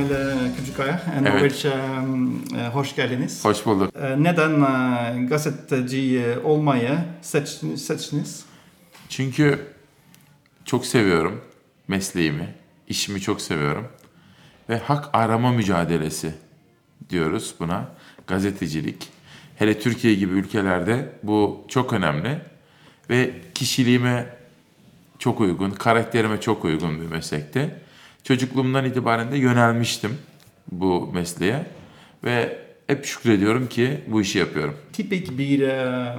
İsmail Küçükaya. E, Norveç, e, e, hoş geldiniz. Hoş bulduk. E, Neden gazeteci olmayı seç, seçtiniz? Çünkü çok seviyorum mesleğimi, işimi çok seviyorum. Ve hak arama mücadelesi diyoruz buna. Gazetecilik. Hele Türkiye gibi ülkelerde bu çok önemli. Ve kişiliğime çok uygun, karakterime çok uygun bir meslekte. Çocukluğumdan itibaren de yönelmiştim bu mesleğe. Ve hep şükrediyorum ki bu işi yapıyorum. Tipik bir e,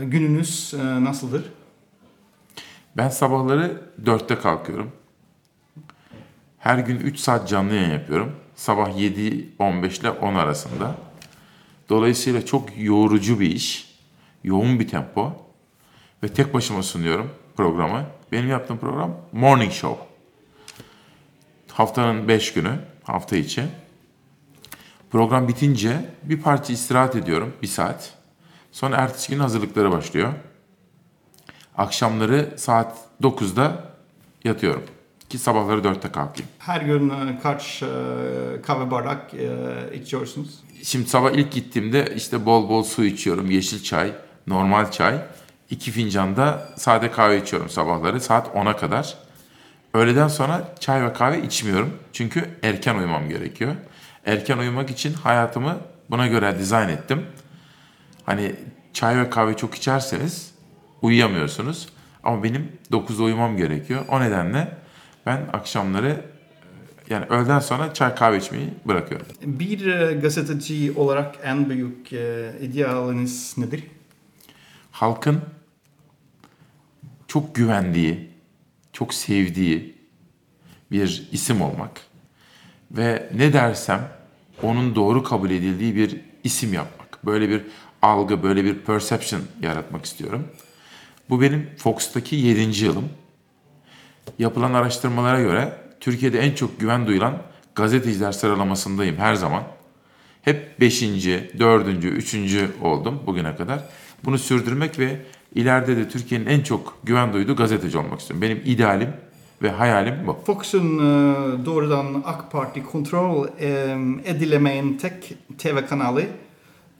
gününüz e, nasıldır? Ben sabahları 4'te kalkıyorum. Her gün 3 saat canlı yayın yapıyorum. Sabah 7.15 ile 10 arasında. Dolayısıyla çok yorucu bir iş. Yoğun bir tempo. Ve tek başıma sunuyorum programı. Benim yaptığım program Morning Show. Haftanın 5 günü, hafta içi. Program bitince bir parça istirahat ediyorum, bir saat. Sonra ertesi gün hazırlıkları başlıyor. Akşamları saat 9'da yatıyorum. Ki sabahları 4'te kalkayım. Her gün e, kaç e, kahve bardak e, içiyorsunuz? Şimdi sabah ilk gittiğimde işte bol bol su içiyorum. Yeşil çay, normal çay. iki fincan da sade kahve içiyorum sabahları saat 10'a kadar. Öğleden sonra çay ve kahve içmiyorum. Çünkü erken uyumam gerekiyor. Erken uyumak için hayatımı buna göre dizayn ettim. Hani çay ve kahve çok içerseniz uyuyamıyorsunuz. Ama benim 9'da uyumam gerekiyor. O nedenle ben akşamları yani öğleden sonra çay kahve içmeyi bırakıyorum. Bir e, gazeteci olarak en büyük e, idealiniz nedir? Halkın çok güvendiği, sevdiği bir isim olmak ve ne dersem onun doğru kabul edildiği bir isim yapmak. Böyle bir algı, böyle bir perception yaratmak istiyorum. Bu benim Fox'taki 7. yılım. Yapılan araştırmalara göre Türkiye'de en çok güven duyulan gazeteciler sıralamasındayım her zaman. Hep 5. 4. 3. oldum bugüne kadar. Bunu sürdürmek ve ileride de Türkiye'nin en çok güven duyduğu gazeteci olmak istiyorum. Benim idealim ve hayalim bu. Fox'un e, doğrudan AK Parti kontrol e, edilemeyen tek TV kanalı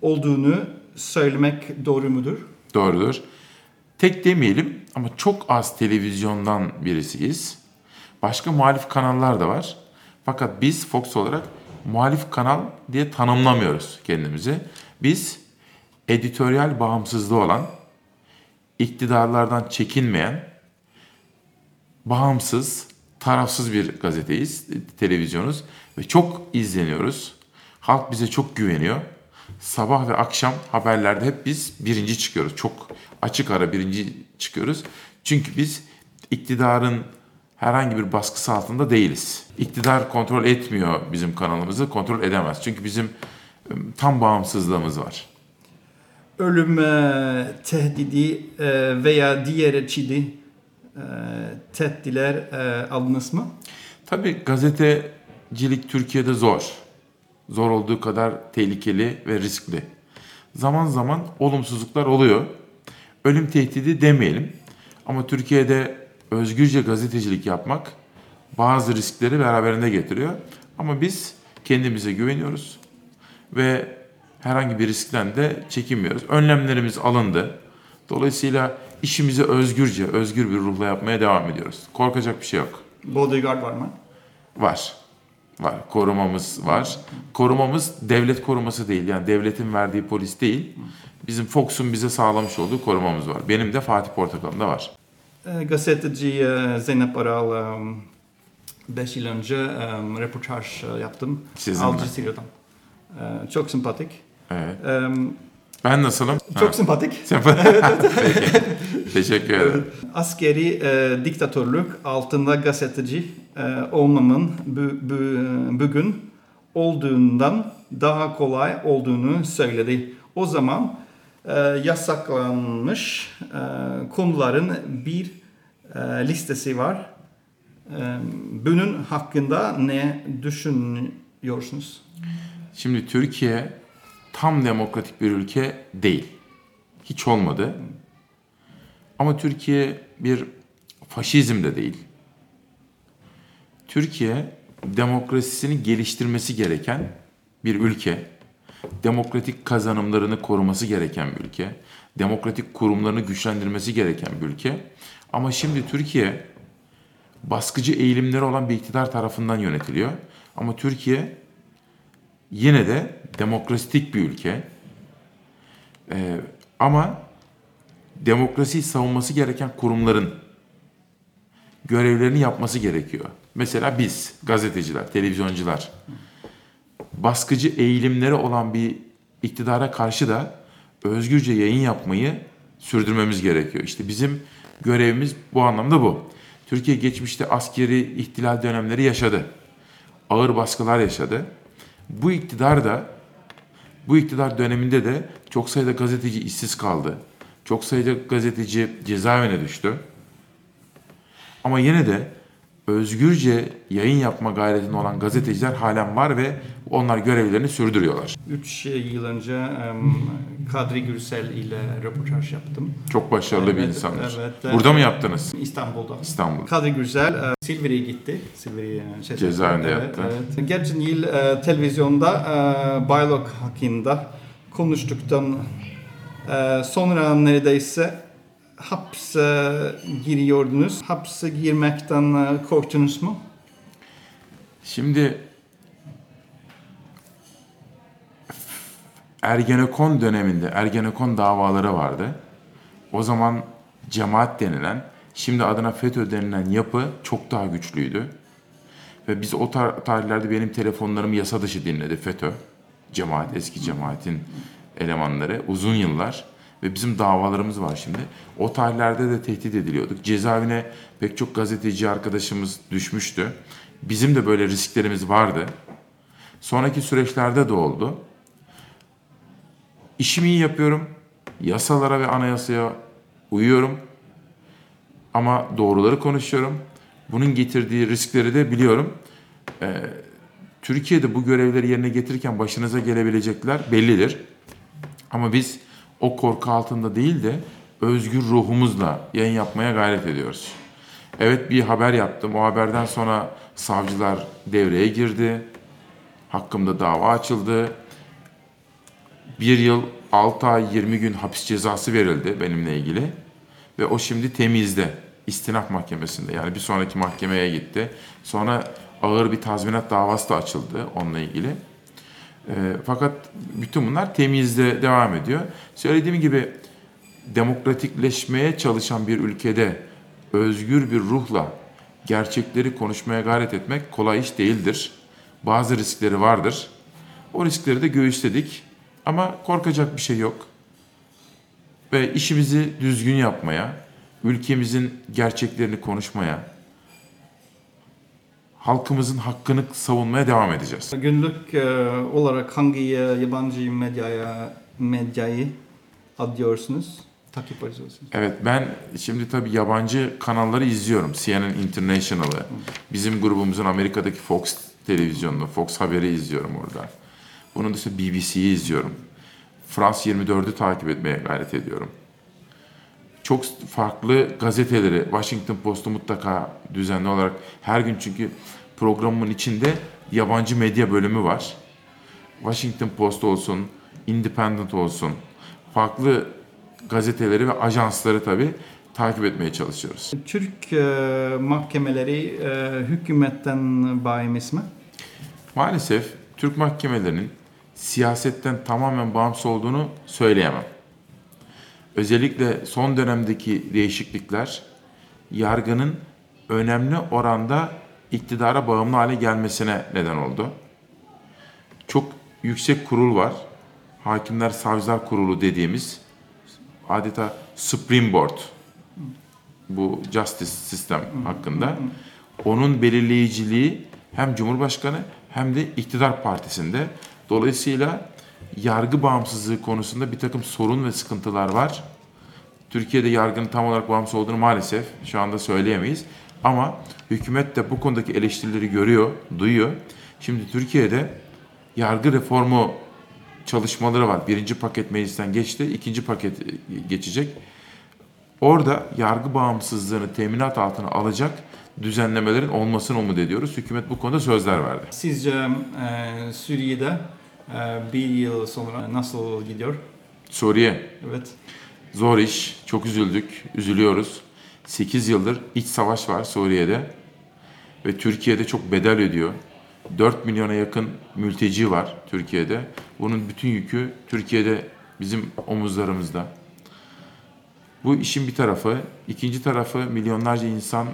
olduğunu söylemek doğru mudur? Doğrudur. Tek demeyelim ama çok az televizyondan birisiyiz. Başka muhalif kanallar da var. Fakat biz Fox olarak muhalif kanal diye tanımlamıyoruz kendimizi. Biz editoryal bağımsızlığı olan, iktidarlardan çekinmeyen, bağımsız, tarafsız bir gazeteyiz, televizyonuz ve çok izleniyoruz. Halk bize çok güveniyor. Sabah ve akşam haberlerde hep biz birinci çıkıyoruz. Çok açık ara birinci çıkıyoruz. Çünkü biz iktidarın herhangi bir baskısı altında değiliz. İktidar kontrol etmiyor bizim kanalımızı, kontrol edemez. Çünkü bizim ım, tam bağımsızlığımız var. Ölüm e, tehdidi e, veya diğer çeşitli e, tehditler e, aldınız mı? Tabii gazetecilik Türkiye'de zor. Zor olduğu kadar tehlikeli ve riskli. Zaman zaman olumsuzluklar oluyor. Ölüm tehdidi demeyelim. Ama Türkiye'de özgürce gazetecilik yapmak bazı riskleri beraberinde getiriyor. Ama biz kendimize güveniyoruz ve herhangi bir riskten de çekinmiyoruz. Önlemlerimiz alındı. Dolayısıyla işimizi özgürce, özgür bir ruhla yapmaya devam ediyoruz. Korkacak bir şey yok. Bodyguard var mı? Var. Var. Korumamız var. Korumamız devlet koruması değil. Yani devletin verdiği polis değil. Bizim Fox'un bize sağlamış olduğu korumamız var. Benim de Fatih Portakal'ın da var. E, gazeteci e, Zeynep Aral 5 yıl önce e, reportaj e, yaptım. Sizinle. Al Jazeera'dan. E, çok sempatik. Evet. E, Ben nasılım? çok Ha. sempatik. Peki. Teşekkür ederim. Askeri e, diktatörlük altında gazeteci e, olmamın bu, bu- bugün olduğundan daha kolay olduğunu söyledi. O zaman e, yasaklanmış e, konuların bir e, listesi var. E, bunun hakkında ne düşünüyorsunuz? Şimdi Türkiye tam demokratik bir ülke değil. Hiç olmadı. Ama Türkiye bir faşizm de değil. Türkiye demokrasisini geliştirmesi gereken bir ülke, demokratik kazanımlarını koruması gereken bir ülke, demokratik kurumlarını güçlendirmesi gereken bir ülke. Ama şimdi Türkiye baskıcı eğilimleri olan bir iktidar tarafından yönetiliyor. Ama Türkiye yine de demokratik bir ülke. Ee, ama demokrasiyi savunması gereken kurumların görevlerini yapması gerekiyor. Mesela biz, gazeteciler, televizyoncular, baskıcı eğilimleri olan bir iktidara karşı da özgürce yayın yapmayı sürdürmemiz gerekiyor. İşte bizim görevimiz bu anlamda bu. Türkiye geçmişte askeri ihtilal dönemleri yaşadı. Ağır baskılar yaşadı. Bu iktidar da bu iktidar döneminde de çok sayıda gazeteci işsiz kaldı. Çok sayıda gazeteci cezaevine düştü. Ama yine de özgürce yayın yapma gayretinde olan gazeteciler halen var ve onlar görevlerini sürdürüyorlar. 3 yıl önce Kadri Gürsel ile röportaj yaptım. Çok başarılı bir Evet, insandır. evet, Burada mı evet. yaptınız? İstanbul'da. İstanbul. Kadri Gürsel e, Silivri'ye gitti. Silivri şey- Cezaevinde evet, yattı. Evet. Geçen yıl e, televizyonda e, Baylok hakkında konuştuktan e, sonra neredeyse hapse giriyordunuz. Hapse girmekten korktunuz mu? Şimdi Ergenekon döneminde Ergenekon davaları vardı. O zaman cemaat denilen, şimdi adına FETÖ denilen yapı çok daha güçlüydü. Ve biz o tar- tarihlerde benim telefonlarımı yasa dışı dinledi FETÖ. Cemaat, eski cemaatin elemanları uzun yıllar. Ve bizim davalarımız var şimdi. O tarihlerde de tehdit ediliyorduk. Cezaevine pek çok gazeteci arkadaşımız düşmüştü. Bizim de böyle risklerimiz vardı. Sonraki süreçlerde de oldu. İşimi iyi yapıyorum. Yasalara ve anayasaya uyuyorum. Ama doğruları konuşuyorum. Bunun getirdiği riskleri de biliyorum. Ee, Türkiye'de bu görevleri yerine getirirken başınıza gelebilecekler bellidir. Ama biz o korku altında değil de özgür ruhumuzla yayın yapmaya gayret ediyoruz. Evet bir haber yaptım. O haberden sonra savcılar devreye girdi. Hakkımda dava açıldı. Bir yıl 6 ay 20 gün hapis cezası verildi benimle ilgili. Ve o şimdi temizde. istinaf mahkemesinde. Yani bir sonraki mahkemeye gitti. Sonra ağır bir tazminat davası da açıldı onunla ilgili. E, fakat bütün bunlar temizde devam ediyor. Söylediğim gibi demokratikleşmeye çalışan bir ülkede özgür bir ruhla gerçekleri konuşmaya gayret etmek kolay iş değildir. Bazı riskleri vardır. O riskleri de göğüsledik. Ama korkacak bir şey yok. Ve işimizi düzgün yapmaya, ülkemizin gerçeklerini konuşmaya, halkımızın hakkını savunmaya devam edeceğiz. Günlük e, olarak hangi e, yabancı medyaya medyayı adıyorsunuz? Takip ediyorsunuz. Evet ben şimdi tabii yabancı kanalları izliyorum. CNN International'ı. Bizim grubumuzun Amerika'daki Fox televizyonunu, Fox Haber'i izliyorum orada. Bunun dışında BBC'yi izliyorum. France 24'ü takip etmeye gayret ediyorum. Çok farklı gazeteleri, Washington Post'u mutlaka düzenli olarak her gün çünkü programımın içinde yabancı medya bölümü var. Washington Post olsun, Independent olsun, farklı gazeteleri ve ajansları tabii takip etmeye çalışıyoruz. Türk e, mahkemeleri e, hükümetten bağımsız mı? Maalesef Türk mahkemelerinin siyasetten tamamen bağımsız olduğunu söyleyemem. Özellikle son dönemdeki değişiklikler yargının önemli oranda iktidara bağımlı hale gelmesine neden oldu. Çok yüksek kurul var. Hakimler Savcılar Kurulu dediğimiz adeta Supreme Board bu justice sistem hakkında. Onun belirleyiciliği hem Cumhurbaşkanı hem de iktidar partisinde. Dolayısıyla yargı bağımsızlığı konusunda bir takım sorun ve sıkıntılar var. Türkiye'de yargının tam olarak bağımsız olduğunu maalesef şu anda söyleyemeyiz. Ama hükümet de bu konudaki eleştirileri görüyor, duyuyor. Şimdi Türkiye'de yargı reformu çalışmaları var. Birinci paket meclisten geçti, ikinci paket geçecek. Orada yargı bağımsızlığını teminat altına alacak düzenlemelerin olmasını umut ediyoruz. Hükümet bu konuda sözler verdi. Sizce e, Suriye'de e, bir yıl sonra nasıl gidiyor? Suriye Evet. zor iş, çok üzüldük, üzülüyoruz. 8 yıldır iç savaş var Suriye'de ve Türkiye'de çok bedel ödüyor. 4 milyona yakın mülteci var Türkiye'de. Bunun bütün yükü Türkiye'de bizim omuzlarımızda. Bu işin bir tarafı. ikinci tarafı milyonlarca insan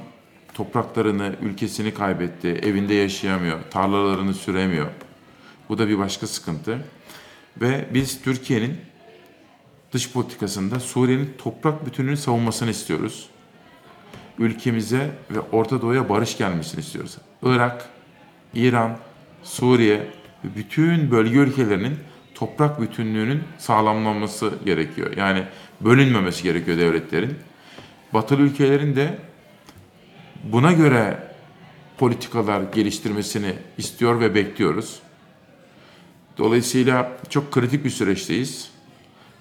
topraklarını, ülkesini kaybetti. Evinde yaşayamıyor, tarlalarını süremiyor. Bu da bir başka sıkıntı. Ve biz Türkiye'nin dış politikasında Suriye'nin toprak bütünlüğünü savunmasını istiyoruz. Ülkemize ve Orta Doğu'ya barış gelmesini istiyoruz. Irak, İran, Suriye ve bütün bölge ülkelerinin toprak bütünlüğünün sağlamlanması gerekiyor. Yani bölünmemesi gerekiyor devletlerin. Batılı ülkelerin de buna göre politikalar geliştirmesini istiyor ve bekliyoruz. Dolayısıyla çok kritik bir süreçteyiz.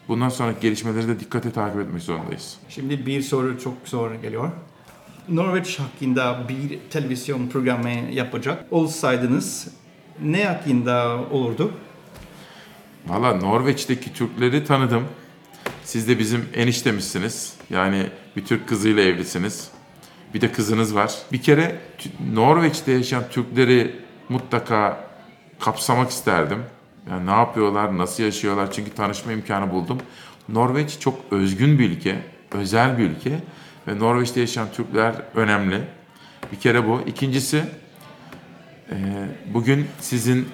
Bundan sonraki gelişmeleri de dikkate takip etmek zorundayız. Şimdi bir soru çok zor geliyor. Norveç hakkında bir televizyon programı yapacak olsaydınız ne hakkında olurdu? Valla Norveç'teki Türkleri tanıdım. Siz de bizim eniştemizsiniz. Yani bir Türk kızıyla evlisiniz. Bir de kızınız var. Bir kere Norveç'te yaşayan Türkleri mutlaka kapsamak isterdim. Yani ne yapıyorlar, nasıl yaşıyorlar çünkü tanışma imkanı buldum. Norveç çok özgün bir ülke, özel bir ülke ve Norveç'te yaşayan Türkler önemli. Bir kere bu. İkincisi, e, bugün sizin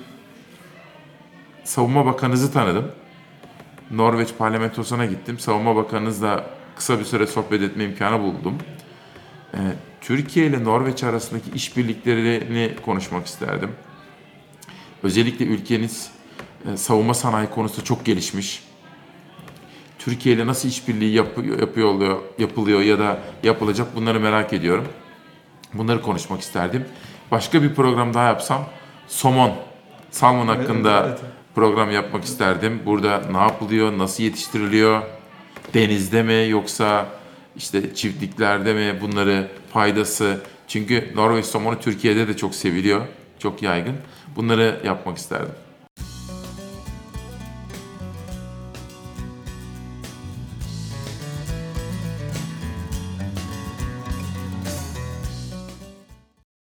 Savunma Bakanınızı tanıdım. Norveç parlamentosuna gittim. Savunma Bakanınızla kısa bir süre sohbet etme imkanı buldum. Ee, Türkiye ile Norveç arasındaki işbirliklerini konuşmak isterdim. Özellikle ülkeniz e, savunma sanayi konusunda çok gelişmiş. Türkiye ile nasıl işbirliği yapıyor, yapıyor, yapılıyor ya da yapılacak bunları merak ediyorum. Bunları konuşmak isterdim. Başka bir program daha yapsam somon, salmon Evet, hakkında evet. program yapmak isterdim. Burada ne yapılıyor, nasıl yetiştiriliyor, denizde mi yoksa işte çiftliklerde mi bunları faydası. Çünkü Norveç somonu Türkiye'de de çok seviliyor, çok yaygın. Bunları yapmak isterdim.